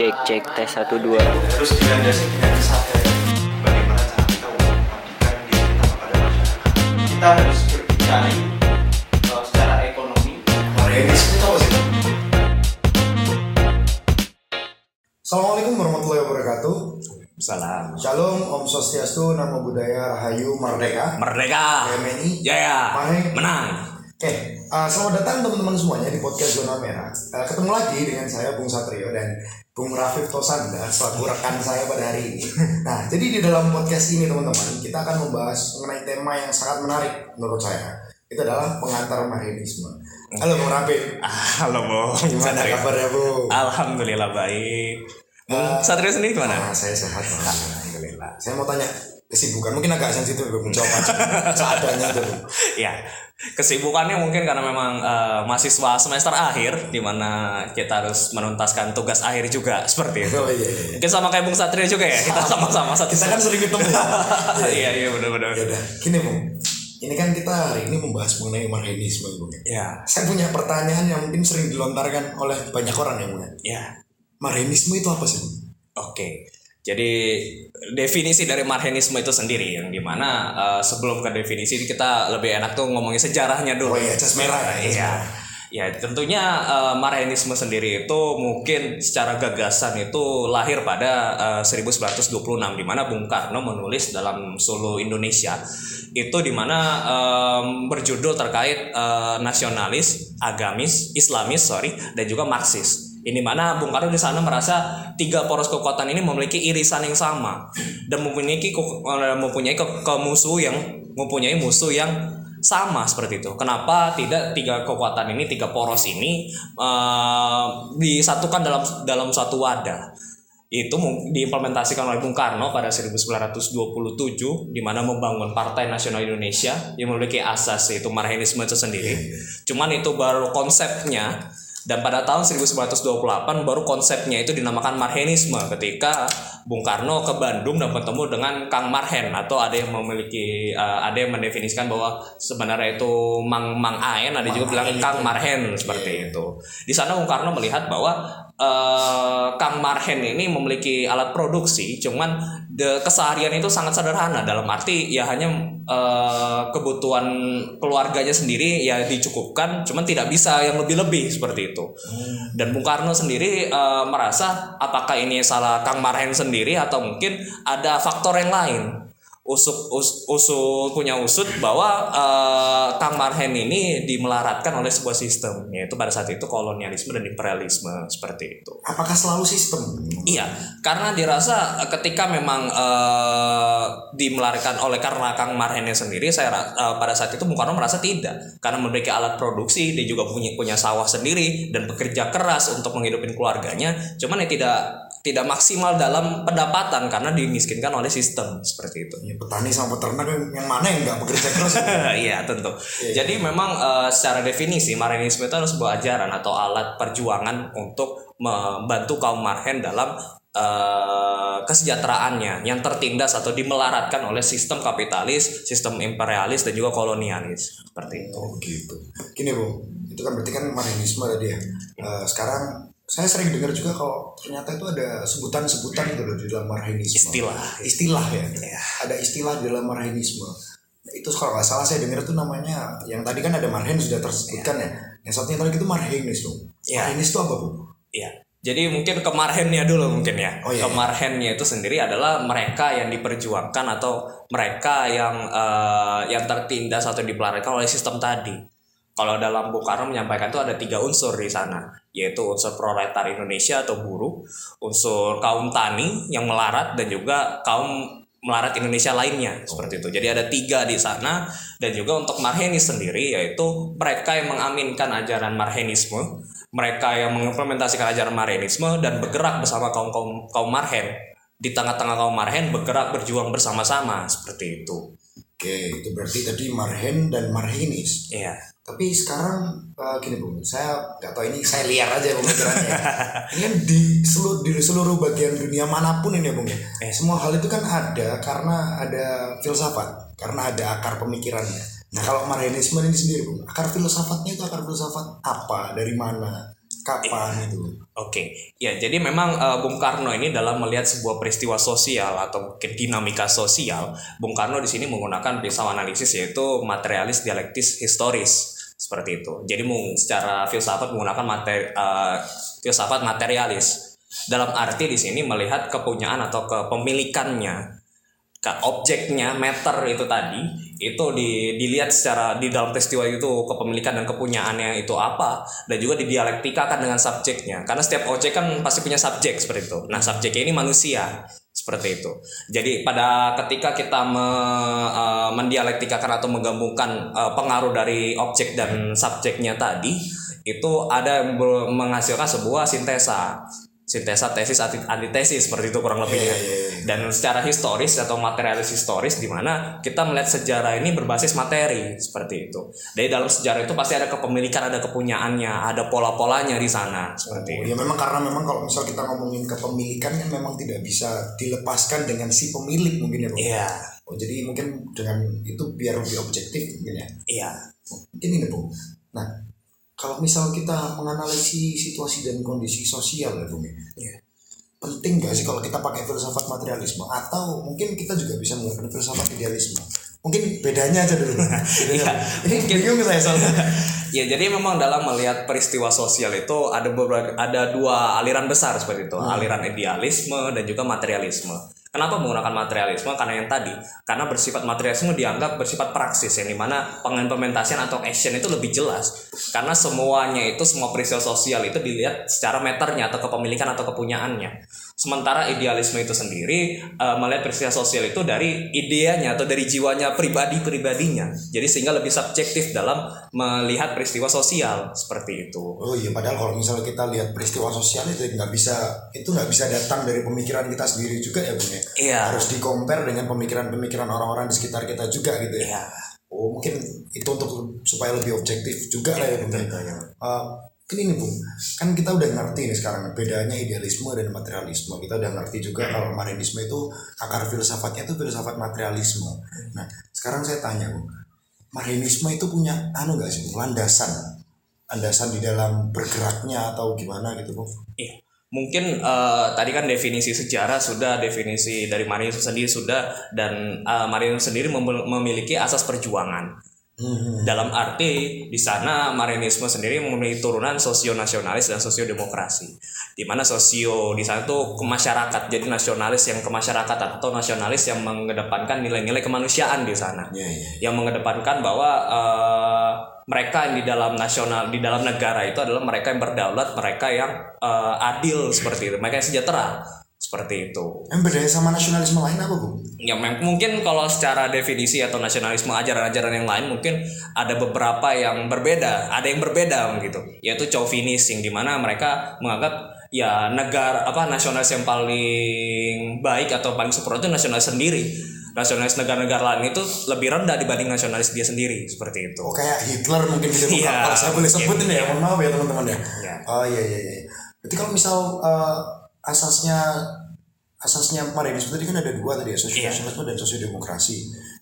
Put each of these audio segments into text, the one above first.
Cek cek tes satu dua. Terus bagaimana cara kita mengabdikan diri kita kepada masyarakat. Kita harus berbicara uh, secara ekonomi. Marianis itu apa sih? Assalamualaikum warahmatullahi wabarakatuh. Salam. Shalom, Om Swastiastu, Namo Buddhaya, Rahayu, Merdeka. Merdeka. PMNI. Jaya. Mahe. Menang. Oke, uh, selamat datang teman-teman semuanya di podcast Zona Merah. Uh, ketemu lagi dengan saya Bung Satrio dan Bung Rafif Tosanda selaku rekan saya pada hari ini. Nah, jadi di dalam podcast ini teman-teman kita akan membahas mengenai tema yang sangat menarik menurut saya. Itu adalah pengantar marianisme. Halo Bung Rafif. Halo Bung. Gimana Satrio. kabarnya Bung? Alhamdulillah baik. Bung Eh, Satrio sendiri gimana? Nah, saya sehat. Alhamdulillah. Saya mau tanya kesibukan mungkin agak sensitif Bung jawab aja seadanya Bung. Ya, kesibukannya mungkin karena memang eh, mahasiswa semester akhir di mana kita harus menuntaskan tugas akhir juga seperti itu. Oh iya iya. iya. Mungkin sama kayak Bung Satrio juga ya. Kita sama-sama satu. Kita kan sering ketemu. Iya iya benar-benar. ya udah, gini Bung. Ini kan kita hari ini membahas mengenai marianisme Bung. Ya, Saya punya pertanyaan yang mungkin sering dilontarkan oleh banyak orang ya Bung. ya. Marianisme itu apa sih Bung? Oke, jadi definisi dari marhenisme itu sendiri yang di mana eh, sebelum ke definisi kita lebih enak tuh ngomongin sejarahnya dulu. Oh iya, jas merah ya, Iya. merah. Ya tentunya eh, marhenisme sendiri itu mungkin secara gagasan itu lahir pada eh, 1926 di mana Bung Karno menulis dalam Solo Indonesia itu di mana em, berjudul terkait eh, nasionalis, agamis, islamis, sorry, dan juga marxis. Ini mana Bung Karno di sana merasa tiga poros kekuatan ini memiliki irisan yang sama dan memiliki ke- eh, mempunyai ke- kemusuh yang mempunyai musuh yang sama seperti itu. Kenapa tidak tiga kekuatan ini, tiga poros ini eh, disatukan dalam dalam satu wadah? Itu diimplementasikan oleh Bung Karno pada 1927 di mana membangun Partai Nasional Indonesia yang memiliki asas yaitu marhenisme itu sendiri. Cuman itu baru konsepnya dan pada tahun 1928 baru konsepnya itu dinamakan marhenisme ketika Bung Karno ke Bandung dan bertemu dengan Kang Marhen atau ada yang memiliki eh, ada yang mendefinisikan bahwa sebenarnya itu Mang Mang Aen ada juga bilang Kang Marhen seperti itu. Di sana Bung Karno melihat bahwa eh, Kang Marhen ini memiliki alat produksi cuman de, keseharian itu sangat sederhana dalam arti ya hanya eh, kebutuhan keluarganya sendiri ya dicukupkan cuman tidak bisa yang lebih-lebih seperti itu. Dan Bung Karno sendiri eh, merasa apakah ini salah Kang Marhen sendiri atau mungkin ada faktor yang lain. Usuk us, punya usut bahwa eh, Kang Marhen ini dimelaratkan oleh sebuah sistem yaitu pada saat itu kolonialisme dan imperialisme seperti itu. Apakah selalu sistem? Iya, karena dirasa eh, ketika memang eh, dimelarikan oleh karena Kang Marhennya sendiri, saya eh, pada saat itu Bung Karno merasa tidak, karena memiliki alat produksi, dia juga punya punya sawah sendiri dan bekerja keras untuk menghidupin keluarganya, cuman ya tidak tidak maksimal dalam pendapatan karena dimiskinkan oleh sistem seperti itu. Ya, petani sama peternak yang mana yang nggak bekerja keras? Iya tentu. Jadi memang eh, secara definisi Marhenisme itu adalah sebuah ajaran atau alat perjuangan untuk membantu kaum Marhen dalam eh, kesejahteraannya yang tertindas atau dimelaratkan oleh sistem kapitalis, sistem imperialis dan juga kolonialis seperti itu. Oh gitu. Gini Bung, itu kan berarti kan marianisme tadi ya. Eh, sekarang saya sering dengar juga kalau ternyata itu ada sebutan-sebutan gitu loh di dalam marianisme. Istilah. Istilah ya. Iya. Ada istilah di dalam marianisme. Nah, itu kalau nggak salah saya dengar itu namanya yang tadi kan ada marhen sudah tersebutkan ya. Yang satunya tadi itu marhenis dong. Iya. Marhenis itu apa bu? Iya. Jadi mungkin kemarhennya dulu mungkin ya. Oh, iya, iya. Kemarhennya itu sendiri adalah mereka yang diperjuangkan atau mereka yang eh, yang tertindas atau dipelarikan oleh sistem tadi. Kalau dalam Bung Karno menyampaikan itu ada tiga unsur di sana, yaitu unsur proletar Indonesia atau buruh, unsur kaum tani yang melarat dan juga kaum melarat Indonesia lainnya seperti itu. Jadi ada tiga di sana dan juga untuk Marhenis sendiri yaitu mereka yang mengaminkan ajaran Marhenisme, mereka yang mengimplementasikan ajaran Marhenisme dan bergerak bersama kaum kaum kaum Marhen di tengah-tengah kaum Marhen bergerak berjuang bersama-sama seperti itu. Oke, itu berarti tadi marhen dan marhenis. Iya. Tapi sekarang eh, gini bung, saya nggak tahu ini saya liar aja pemikirannya. ini kan di seluruh di seluruh bagian dunia mana pun ini ya bung ya. Eh. Semua hal itu kan ada karena ada filsafat, karena ada akar pemikirannya. Nah kalau marhenisme ini sendiri bung, akar filsafatnya itu akar filsafat apa, dari mana? Kapan itu Oke, ya jadi memang eh, Bung Karno ini dalam melihat sebuah peristiwa sosial atau mungkin dinamika sosial, Bung Karno di sini menggunakan pisau analisis yaitu materialis dialektis historis seperti itu. Jadi secara filsafat menggunakan materi, eh, filsafat materialis. Dalam arti di sini melihat kepunyaan atau kepemilikannya ke objeknya meter itu tadi itu di, dilihat secara di dalam peristiwa itu kepemilikan dan kepunyaannya itu apa dan juga didialektikakan dengan subjeknya. Karena setiap objek kan pasti punya subjek seperti itu. Nah subjeknya ini manusia seperti itu. Jadi pada ketika kita me- eh, mendialektikakan atau menggabungkan eh, pengaruh dari objek dan subjeknya tadi itu ada menghasilkan sebuah sintesa sintesa tesis anti- antitesis seperti itu kurang lebihnya Iya, iya, iya. dan secara historis atau materialis historis di mana kita melihat sejarah ini berbasis materi seperti itu. Dari dalam sejarah itu pasti ada kepemilikan, ada kepunyaannya, ada pola-polanya di sana seperti itu. ya memang karena memang kalau misal kita ngomongin kepemilikan kan memang tidak bisa dilepaskan dengan si pemilik mungkin ya Iya, oh, jadi mungkin dengan itu biar lebih objektif mungkin ya iya, mungkin ini Bung nah kalau misal kita menganalisis situasi dan kondisi sosial ya Bung ya Iya. penting gak sih kalau kita pakai filsafat materialisme atau mungkin kita juga bisa menggunakan filsafat idealisme mungkin bedanya aja dulu bedanya. Iya, ini bingung saya soalnya Ya jadi memang dalam melihat peristiwa sosial itu ada beberapa ada dua aliran besar seperti itu, aliran idealisme dan juga materialisme. Kenapa menggunakan materialisme? Karena yang tadi, karena bersifat materialisme dianggap bersifat praksis yang di mana pengimplementasian atau action itu lebih jelas. Karena semuanya itu semua peristiwa sosial itu dilihat secara meternya atau kepemilikan atau kepunyaannya. Sementara idealisme itu sendiri eh, melihat peristiwa sosial itu dari ideanya atau dari jiwanya pribadi-pribadinya. Jadi sehingga lebih subjektif dalam melihat peristiwa sosial seperti itu. Oh iya, padahal kalau misalnya kita lihat peristiwa sosial itu nggak bisa itu nggak bisa datang dari pemikiran kita sendiri juga ya bung ya. Iya. Harus di-compare dengan pemikiran-pemikiran orang-orang di sekitar kita juga gitu ya. Iya. Oh mungkin itu untuk supaya lebih objektif juga lah ya bung. ya. betul. Eh, ini bung, kan kita udah ngerti nih sekarang bedanya idealisme dan materialisme. Kita udah ngerti juga kalau marinisme itu akar filsafatnya itu filsafat materialisme. Nah sekarang saya tanya bung, marinisme itu punya anu nggak sih Bung? landasan landasan di dalam bergeraknya atau gimana gitu bung? Iya. Mungkin eh, tadi kan definisi sejarah sudah, definisi dari Marinisme sendiri sudah, dan eh, Marinisme sendiri mem- memiliki asas perjuangan. Hmm. Dalam arti di sana Marinisme sendiri memiliki turunan sosio-nasionalis dan sosio-demokrasi. Di mana sosio di sana tuh ke masyarakat, jadi nasionalis yang ke masyarakat atau nasionalis yang mengedepankan nilai-nilai kemanusiaan di sana Iya iya. yang mengedepankan bahwa eh, mereka yang di dalam nasional di dalam negara itu adalah mereka yang berdaulat, mereka yang eh, adil seperti itu, mereka yang sejahtera seperti itu. Yang bedanya sama nasionalisme lain apa bung? Ya mungkin kalau secara definisi atau nasionalisme ajaran-ajaran yang lain mungkin ada beberapa yang berbeda, ada yang berbeda gitu, yaitu chauvinis yang di mana mereka menganggap ya negara apa nasionalis yang paling baik atau paling sempurna itu nasionalis sendiri. Nasionalis negara-negara lain itu lebih rendah dibanding nasionalis dia sendiri seperti itu. Oh kayak Hitler mungkin gitu Bung. Iya, kalau saya boleh sebut mungkin, ini ya, iya. mohon maaf ya teman-teman ya. Iya. Oh iya iya iya. Berarti kalau misal eh, asasnya asasnya marinisme tadi kan ada dua tadi ya, sosio nasionalisme dan sosiodemokrasi.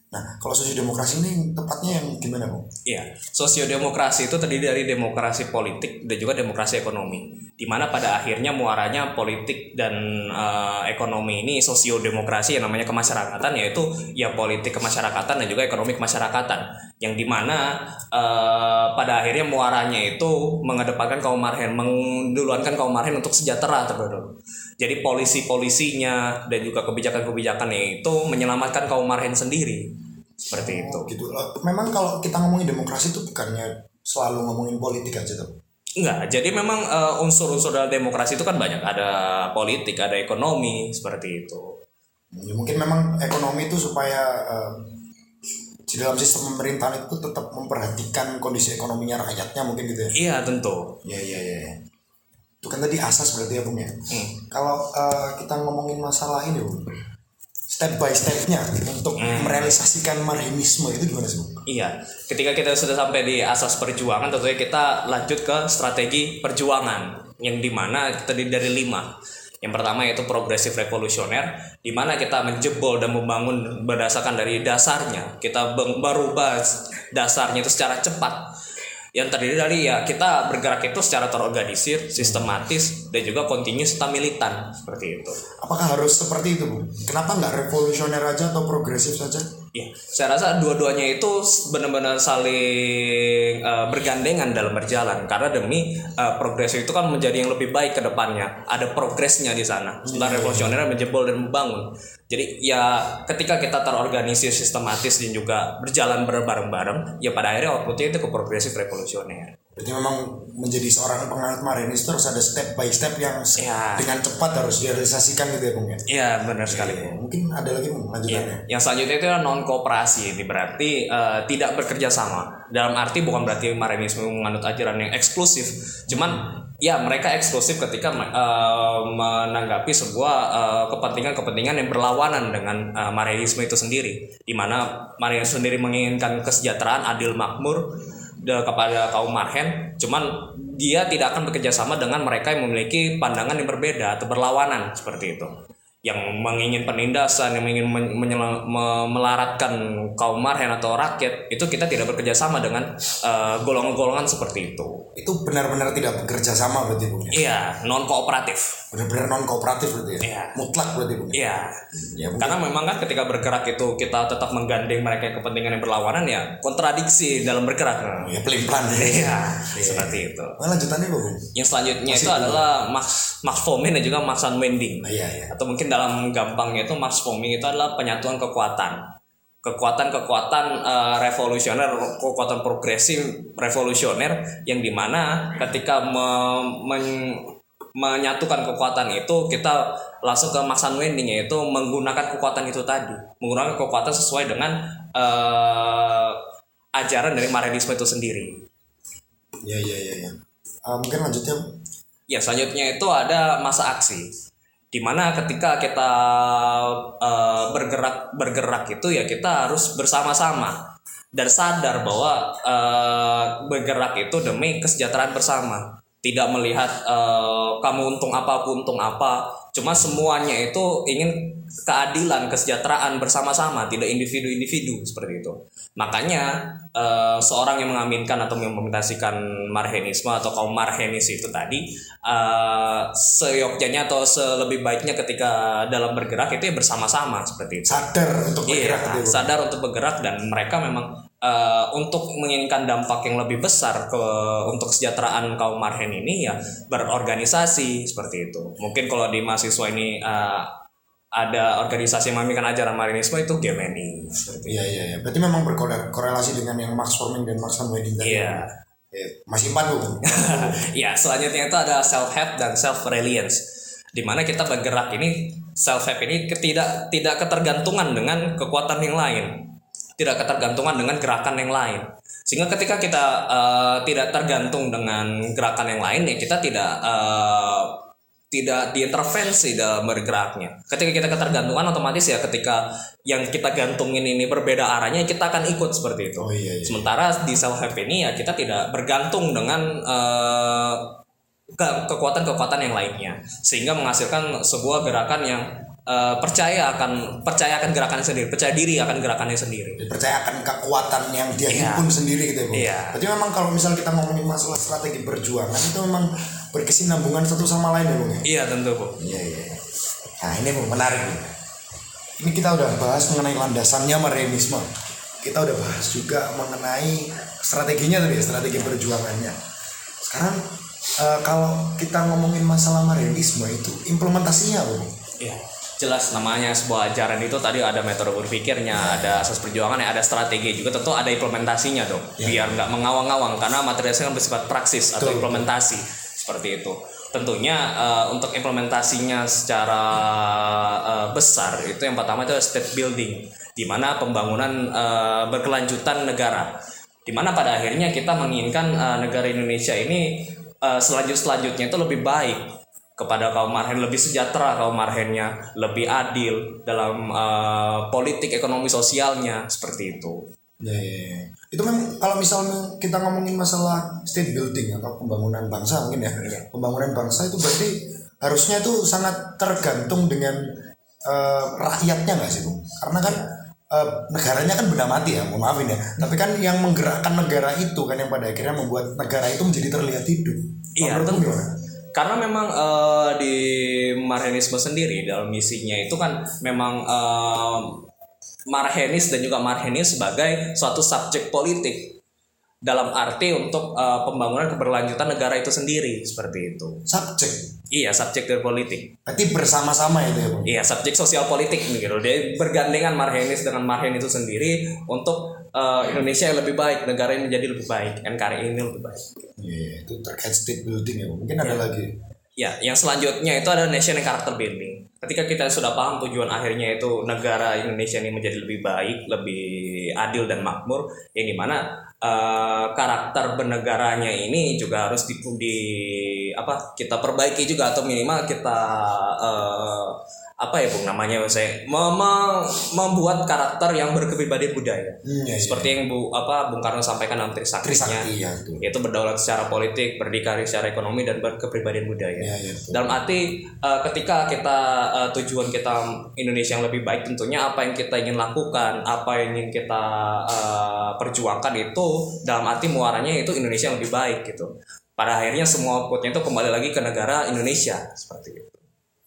Nah, kalau sosiodemokrasi ini tepatnya yang gimana bung? Iya, sosiodemokrasi itu terdiri dari demokrasi politik dan juga demokrasi ekonomi. Di mana pada akhirnya muaranya politik dan eh, ekonomi ini sosiodemokrasi yang namanya kemasyarakatan yaitu ya politik kemasyarakatan dan juga ekonomi kemasyarakatan. Yang di mana eh, pada akhirnya muaranya itu mengedepankan kaum marhen, menduluankan kaum marhen untuk sejahtera terlebih. Jadi polisi-polisinya dan juga kebijakan-kebijakannya itu menyelamatkan kaum marhen sendiri. Seperti itu. Oh, gitu. Eh, Memang kalau kita ngomongin demokrasi itu bukannya selalu ngomongin politik aja tuh. Enggak, jadi memang eh, unsur-unsur dalam demokrasi itu kan banyak. Ada politik, ada ekonomi, seperti itu. Ya, mungkin memang ekonomi itu supaya eh, di dalam sistem pemerintahan itu tetap memperhatikan kondisi ekonominya rakyatnya mungkin gitu ya. Iya, tentu. Ya ya ya. Itu kan tadi asas berarti ya Bung ya. Hmm. Kalau eh, kita ngomongin masalah ini Bung, step by stepnya untuk merealisasikan marinisme itu gimana sih Bung? Iya, ketika kita sudah sampai di asas perjuangan, tentunya kita lanjut ke strategi perjuangan yang di mana terdiri dari lima. Yang pertama yaitu progresif revolusioner, di mana kita menjebol dan membangun berdasarkan dari dasarnya. Kita berubah dasarnya itu secara cepat. Yang terdiri dari ya kita bergerak itu secara terorganisir, sistematis dan juga continuous serta militan seperti itu. Apakah harus seperti itu, Bung? Kenapa nggak revolusioner aja atau progresif saja? Ya, saya rasa dua-duanya itu benar-benar saling eh, bergandengan dalam berjalan karena demi eh, progres itu kan menjadi yang lebih baik ke depannya. Ada progresnya di sana. Sementara revolusioner menjebol dan membangun. Jadi ya ketika kita terorganisir sistematis dan juga berjalan bareng-bareng, ya pada akhirnya outputnya itu ke progresif revolusioner. Berarti memang menjadi seorang penganut Marianis terus ada step by step yang Ya. dengan cepat harus direalisasikan gitu ya, Bung ya. Iya benar sekali. Iya, Mungkin ada lagi Bung lanjutannya. Yang selanjutnya itu non kooperasi. Ini berarti eh, tidak bekerja sama. Dalam arti bukan berarti Marianisme menganut ajaran yang eksklusif. Cuman ya mereka eksklusif ketika eh, menanggapi sebuah eh, kepentingan-kepentingan yang berlawanan dengan eh, Marianisme itu sendiri. Di mana Marianisme sendiri menginginkan kesejahteraan adil makmur de- kepada kaum marhen, cuman dia tidak akan bekerja sama dengan mereka yang memiliki pandangan yang berbeda atau berlawanan seperti itu yang mengingin penindasan, yang ingin men- melaratkan kaum marhen atau rakyat, itu kita tidak bekerja sama dengan eh, golongan-golongan seperti itu. Itu benar-benar tidak bekerja sama berarti ya. Iya, non kooperatif. Benar-benar non kooperatif berarti ya. Iya. Mutlak berarti ya. Iya. Ya, mungkin Karena memang kan ketika bergerak itu kita tetap menggandeng mereka yang kepentingan yang berlawanan ya kontradiksi dalam bergerak. ya pelin-pelan. Iya, seperti itu. Nah, lanjutannya Bung? Yang selanjutnya itu adalah Max Max Fomin dan juga Max Wending. Nah, iya, iya. atau mungkin dalam gampangnya itu Max Fomin itu adalah penyatuan kekuatan kekuatan-kekuatan eh, revolusioner kekuatan progresif revolusioner yang di mana ketika me- men- menyatukan kekuatan itu kita langsung ke Max Wending yaitu menggunakan kekuatan itu tadi menggunakan kekuatan sesuai dengan eh, ajaran dari Marianisme itu sendiri Iya, iya, iya, iya. Ah, mungkin lanjutnya. Ya selanjutnya itu ada masa aksi, di mana ketika kita eh, bergerak bergerak itu ya kita harus bersama-sama dan sadar bahwa eh, bergerak itu demi kesejahteraan bersama, tidak melihat eh, kamu untung apa aku untung apa, cuma semuanya itu ingin keadilan kesejahteraan bersama-sama, tidak individu-individu seperti itu. Makanya eh, seorang yang mengaminkan atau mengimplementasikan marhenisme atau kaum marhenis itu tadi eh, seyogyanya atau selebih baiknya ketika dalam bergerak itu ya bersama-sama seperti itu. sadar untuk Iya, bergerak gitu ya, Bung. sadar untuk bergerak dan mereka memang eh, untuk menginginkan dampak yang lebih besar ke untuk kesejahteraan kaum marhen ini ya berorganisasi seperti itu. Mungkin kalau di mahasiswa ini eh, ada organisasi yang mengaminkan ajaran marinisme itu Gemini seperti. Iya, iya, iya. Berarti memang berkorelasi dengan yang Max Forming dan Wedding tadi. Iya. Ya, masih empat Bung. ya, selanjutnya itu ada self help dan self reliance. Di mana kita bergerak ini self help ini ketidak tidak ketergantungan dengan kekuatan yang lain. Tidak ketergantungan dengan gerakan yang lain. Sehingga ketika kita eh, tidak tergantung dengan gerakan yang lain ya kita tidak eh, tidak diintervensi dalam bergeraknya. Ketika kita ketergantungan otomatis ya ketika yang kita gantungin ini berbeda arahnya kita akan ikut seperti itu. Oh iya, iya. Sementara di self help ini ya kita tidak bergantung dengan ke- kekuatan-kekuatan yang lainnya, sehingga menghasilkan sebuah gerakan yang eh, percaya akan percaya akan gerakannya sendiri, percaya diri akan gerakannya sendiri. dipercayakan kekuatan yang dia Iya. himpun sendiri gitu ya Bung. Iya. Berarti memang kalau misal kita ngomongin masalah strategi perjuangan itu memang berkesinambungan satu sama lain ya Bung ya? Iya tentu bu. Iya iya. Nah ini Bung menarik Bung. Ini kita udah bahas mengenai landasannya Marianisme. Kita udah bahas juga mengenai strateginya tadi ya, strategi perjuangannya. Sekarang eh, kalau kita ngomongin masalah Marianisme itu implementasinya Bung. Iya. Jelas namanya sebuah ajaran itu tadi ada metode berpikirnya, ada asas perjuangan, ada strategi juga tentu ada implementasinya dong. Biar nggak mengawang-awang karena materialnya kan bersifat praksis atau Betul. implementasi seperti itu. Tentunya eh, untuk implementasinya secara eh, besar itu yang pertama itu state building, di mana pembangunan eh, berkelanjutan negara. Di mana pada akhirnya kita menginginkan eh, negara Indonesia ini eh, selanjut selanjutnya itu lebih baik kepada kaum marhen lebih sejahtera kaum marhennya lebih adil dalam eh, politik ekonomi sosialnya seperti itu Ya, ya, ya. Itu memang kalau misalnya kita ngomongin masalah state building atau pembangunan bangsa mungkin ya. Pembangunan bangsa itu berarti harusnya itu sangat tergantung dengan eh, rakyatnya nggak sih, Bung? Karena kan eh, negaranya kan benda mati ya, mohon maafin ya. Tapi kan yang menggerakkan negara itu kan yang pada akhirnya membuat negara itu menjadi terlihat hidup. Iya, tentu. gimana? Karena memang eh, di Marhenisme sendiri dalam misinya itu kan memang eh, Marhenis dan juga Marhenis sebagai suatu subjek politik dalam arti untuk eh, pembangunan keberlanjutan negara itu sendiri seperti itu. Subjek. Iya, subjek dari politik. Berarti bersama-sama itu ya. Iya, subjek sosial politik gitu. Dia bergandengan Marhenis dengan Marhen itu sendiri untuk eh, Indonesia yang lebih baik, negara yang menjadi lebih baik, NKRI ini lebih baik. Iya, itu terkait state building ya. Mungkin ada lagi. Ya, yang selanjutnya itu ada national character building. Ketika kita sudah paham tujuan akhirnya itu negara Indonesia ini menjadi lebih baik, lebih adil dan makmur, yang di mana eh, karakter bernegaranya ini juga harus di, di- apa kita perbaiki juga atau minimal kita eh, apa ya bung namanya saya mem- mem- membuat karakter yang berkepribadian budaya. Iya, iya. Seperti yang bu apa Bung Karno sampaikan dalam Trisaktinya, Trisakti ya itu. yaitu berdaulat secara politik, berdikari secara ekonomi dan berkepribadian budaya. Iya, iya. Dalam arti eh, ketika kita eh, tujuan kita Indonesia yang lebih baik tentunya apa yang kita ingin lakukan, apa yang ingin kita eh, perjuangkan itu dalam arti muaranya itu Indonesia yang lebih baik gitu. Pada akhirnya semua outputnya itu kembali lagi ke negara Indonesia seperti itu.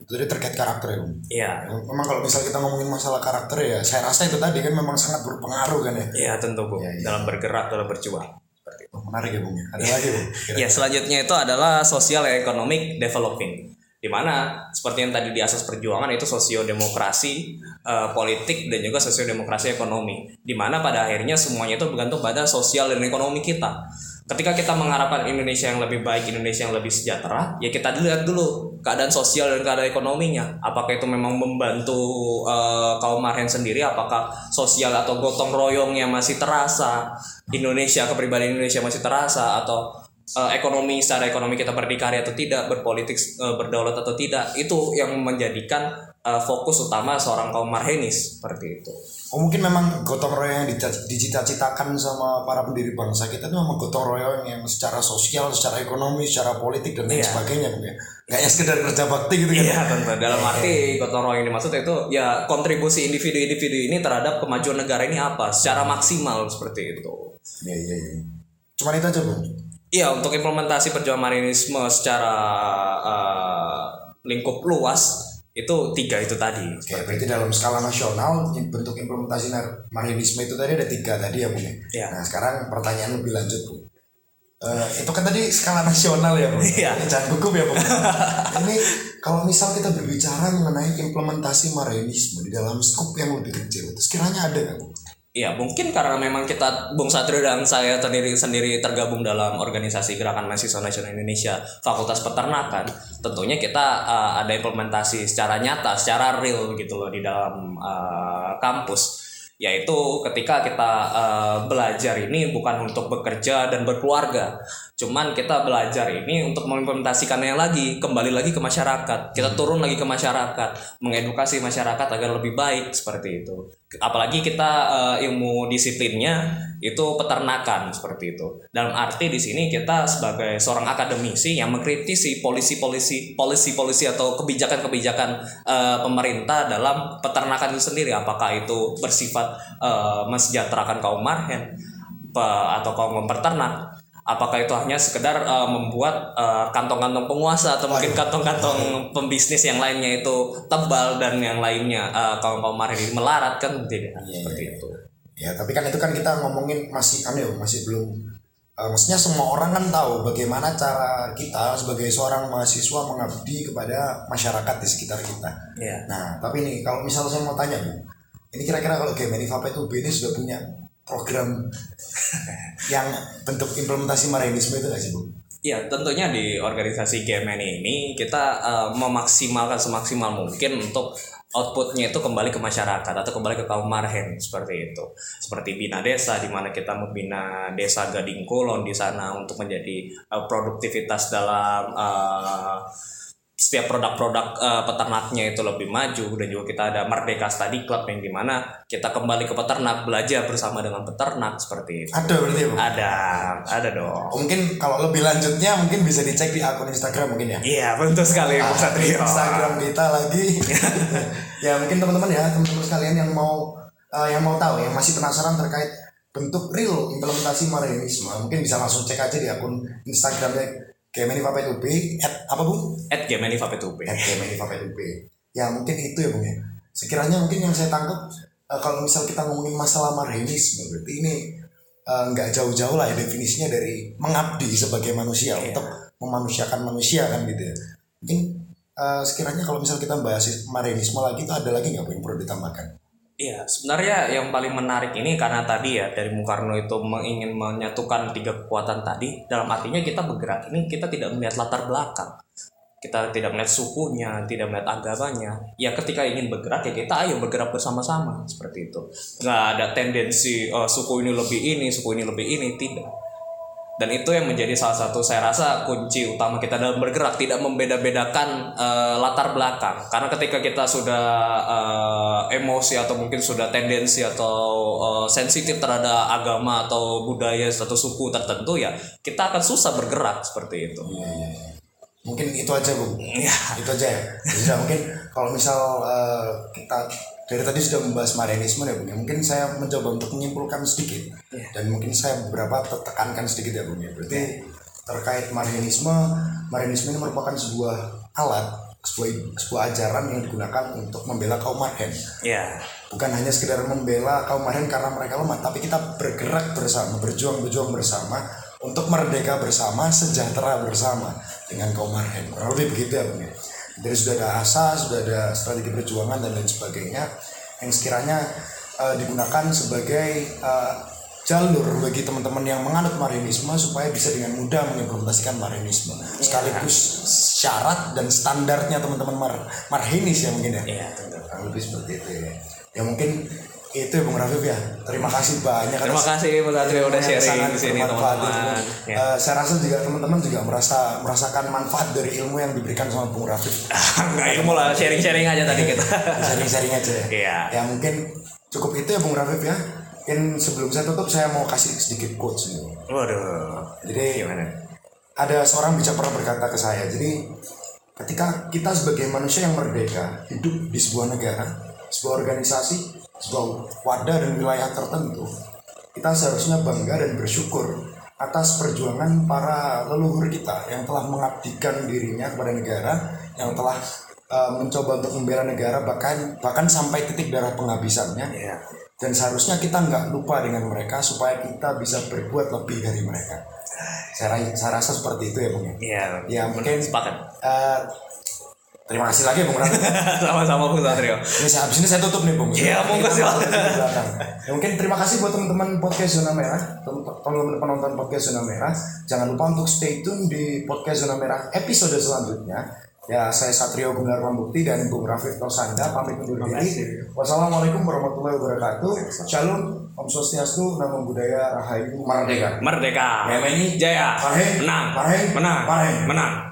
Itu tadi terkait karakter ya. Iya. Memang kalau misal kita ngomongin masalah karakter ya, saya rasa itu tadi kan memang sangat berpengaruh kan ya. Iya tentu Bu. Iya, iya. Dalam bergerak, dalam berjuang. Seperti itu. Oh, menarik ya, Bung. ya. Ada lagi, Bung. Ya selanjutnya itu adalah social economic developing di mana seperti yang tadi di asas perjuangan itu sosiodemokrasi eh, politik dan juga sosiodemokrasi ekonomi di mana pada akhirnya semuanya itu bergantung pada sosial dan ekonomi kita ketika kita mengharapkan Indonesia yang lebih baik Indonesia yang lebih sejahtera ya kita lihat dulu keadaan sosial dan keadaan ekonominya. Apakah itu memang membantu eh, kaum marhen sendiri? Apakah sosial atau gotong royongnya masih terasa? Indonesia kepribadian Indonesia masih terasa? Atau eh, ekonomi secara ekonomi kita berdikari atau tidak? Berpolitik eh, berdaulat atau tidak? Itu yang menjadikan eh, fokus utama seorang kaum marhenis seperti itu Oh mungkin memang gotong royong yang dicita- dicita-citakan sama para pendiri bangsa kita itu memang gotong royong yang secara sosial, secara ekonomi, secara politik dan lain Iya. sebagainya ya. Nggak hanya sekedar kerja bakti gitu kan. Iya tentu dalam arti gotong royong yang dimaksud itu ya kontribusi individu-individu ini terhadap kemajuan negara ini apa secara maksimal seperti itu. Iya iya iya. Cuman itu aja Bung. Iya untuk implementasi perjuangan marinisme secara eh, lingkup luas itu tiga itu tadi. Oke, berarti dalam skala nasional bentuk implementasi marinisme itu tadi ada tiga tadi ya Bung ya. Iya. Nah sekarang pertanyaan lebih lanjut Bung. Eh, itu kan tadi skala nasional ya Bung. Iya. Jangan gugup ya Bung. Ini kalau misal kita berbicara mengenai implementasi marinisme di dalam skup yang lebih kecil, terus kiranya ada nggak Bung? Ya mungkin karena memang kita Bung Satrio dan saya sendiri sendiri tergabung dalam organisasi Gerakan Mahasiswa Nasional Indonesia Fakultas Peternakan, tentunya kita uh, ada implementasi secara nyata, secara real gitu loh di dalam uh, kampus yaitu ketika kita uh, belajar ini bukan untuk bekerja dan berkeluarga. Cuman kita belajar ini untuk mengimplementasikannya lagi kembali lagi ke masyarakat. Kita turun lagi ke masyarakat mengedukasi masyarakat agar lebih baik seperti itu. Apalagi kita uh, ilmu disiplinnya itu peternakan seperti itu. Dalam arti di sini kita sebagai seorang akademisi yang mengkritisi polisi-polisi polisi-polisi atau kebijakan-kebijakan uh, pemerintah dalam peternakan itu sendiri. Apakah itu bersifat uh, mensejahterakan kaum marhen pe- atau kaum peternak? Apakah itu hanya sekedar uh, membuat uh, kantong-kantong penguasa atau mungkin kantong-kantong pembisnis yang lainnya itu tebal dan yang lainnya uh, kaum kaum marhen ini melarat kan? Tidak seperti itu Ya, tapi kan itu kan kita ngomongin masih aneh masih belum eh, maksudnya semua orang kan tahu bagaimana cara kita sebagai seorang mahasiswa mengabdi kepada masyarakat di sekitar kita. Iya. Nah, tapi nih kalau misalnya saya mau tanya, Bu. Ini kira-kira kalau Gemen Ifapa itu ini sudah punya program yang bentuk implementasi marinisme itu nggak sih, Bu? Ya tentunya di organisasi GMN ini kita eh, memaksimalkan semaksimal mungkin untuk outputnya itu kembali ke masyarakat atau kembali ke kaum marhen seperti itu. Seperti bina desa di mana kita membina desa Gading Kulon di sana untuk menjadi eh, produktivitas dalam eh, setiap produk-produk eh, peternaknya itu lebih maju dan juga kita ada Merdeka Study Club yang di mana kita kembali ke peternak belajar bersama dengan peternak seperti itu Ada berarti ya, ada ada dong mungkin kalau lebih lanjutnya mungkin bisa dicek di akun Instagram mungkin ya. Iya, betul sekali Bung Satrio. Instagram kita lagi. ya mungkin teman-teman ya teman-teman sekalian yang mau eh, yang mau tahu, yang masih penasaran terkait bentuk real implementasi Marianisme, mungkin bisa langsung cek aja di akun Instagramnya Kemenifapetub, at apa bu? At Gemini Vapet.up. At Kemenifapetub. Ya mungkin itu ya bung ya. Sekiranya mungkin yang saya tangkap eh, kalau misal kita ngomongin masalah Marianisme, berarti ini eh, nggak jauh-jauh lah ya definisinya dari mengabdi sebagai manusia Iya. untuk memanusiakan manusia kan gitu ya. Mungkin eh, sekiranya kalau misal kita bahas Marianisme lagi itu ada lagi nggak Bu, yang perlu ditambahkan? Iya, sebenarnya yang paling menarik ini karena tadi ya dari Bung itu ingin menyatukan tiga kekuatan tadi. Dalam artinya kita bergerak ini kita tidak melihat latar belakang. Kita tidak melihat sukunya, tidak melihat agamanya. Ya ketika ingin bergerak ya kita ayo bergerak bersama-sama seperti itu. Nggak ada tendensi oh, suku ini lebih ini, suku ini lebih ini, tidak. Dan itu yang menjadi salah satu saya rasa kunci utama kita dalam bergerak tidak membeda-bedakan eh, latar belakang. Karena ketika kita sudah eh, emosi atau mungkin sudah tendensi atau eh, sensitif terhadap agama atau budaya atau suku tertentu ya kita akan susah bergerak seperti itu. Mungkin itu aja bu. Ya. itu aja ya. Sudah mungkin kalau misal eh, kita dari tadi sudah membahas Marianisme ya bung ya. Mungkin saya mencoba untuk menyimpulkan sedikit dan mungkin saya beberapa te- tekankan sedikit ya bung ya. Berarti terkait Marianisme, Marianisme ini merupakan sebuah alat, sebuah sebuah ajaran yang digunakan untuk membela kaum Marhen. Ya. Bukan hanya sekedar membela kaum Marhen karena mereka lemah, tapi kita bergerak bersama, berjuang-berjuang bersama untuk merdeka bersama, sejahtera bersama dengan kaum Marhen. Kurang lebih begitu ya Bung ya. Jadi sudah ada asa, sudah ada strategi perjuangan dan lain sebagainya yang sekiranya eh, digunakan sebagai eh, jalur bagi teman-teman yang menganut Marianisme supaya bisa dengan mudah mengimplementasikan Marianisme. Sekaligus syarat dan standarnya teman-teman Mar Marhenis ya mungkin ya. Iya, tentu. Kurang lebih seperti itu ya. Ya mungkin itu ya Bung Rafif ya. Terima kasih banyak Terima atas kasih Mas Satrio udah yang sharing sangat di sini teman-teman. Ya. Eh, saya rasa juga teman-teman juga merasa merasakan manfaat dari ilmu yang diberikan sama Bung Rafif. Enggak ilmu lah sharing-sharing aja tadi kita. Sharing-sharing aja ya. Iya. Ya mungkin cukup itu ya Bung Rafif ya. Mungkin sebelum saya tutup saya mau kasih sedikit quotes nih. Waduh. Jadi Gimana? ada seorang bijak pernah berkata ke saya jadi ketika kita sebagai manusia yang merdeka hidup di sebuah negara sebuah organisasi sebuah wadah dan wilayah tertentu kita seharusnya bangga dan bersyukur atas perjuangan para leluhur kita yang telah mengabdikan dirinya kepada negara yang telah uh, mencoba untuk membela negara bahkan bahkan sampai titik darah penghabisannya Iya. dan seharusnya kita nggak lupa dengan mereka supaya kita bisa berbuat lebih dari mereka. Saya, saya rasa seperti itu ya bung. ya. Iya. Ya mungkin sepakat. eh, terima kasih lagi bung Rano. Sama-sama Bung Satrio. Ini saya habis ini saya tutup nih bung. Iya, Bung, belakang. Ya, mungkin terima kasih buat teman-teman podcast Zona Merah, tem- teman-teman penonton podcast Zona Merah. Jangan lupa untuk stay tune di podcast Zona Merah episode selanjutnya. Ya, saya Satrio Gunar Pambukti dan Bung Rafif Tosanda pamit undur diri. Wassalamualaikum warahmatullahi wabarakatuh. Shalom, Om Swastiastu, Namo Buddhaya, Rahayu, Merdeka. Merdeka. Gemini, Jaya. Parhe, Menang. Parhe, Menang. Parhe. Menang.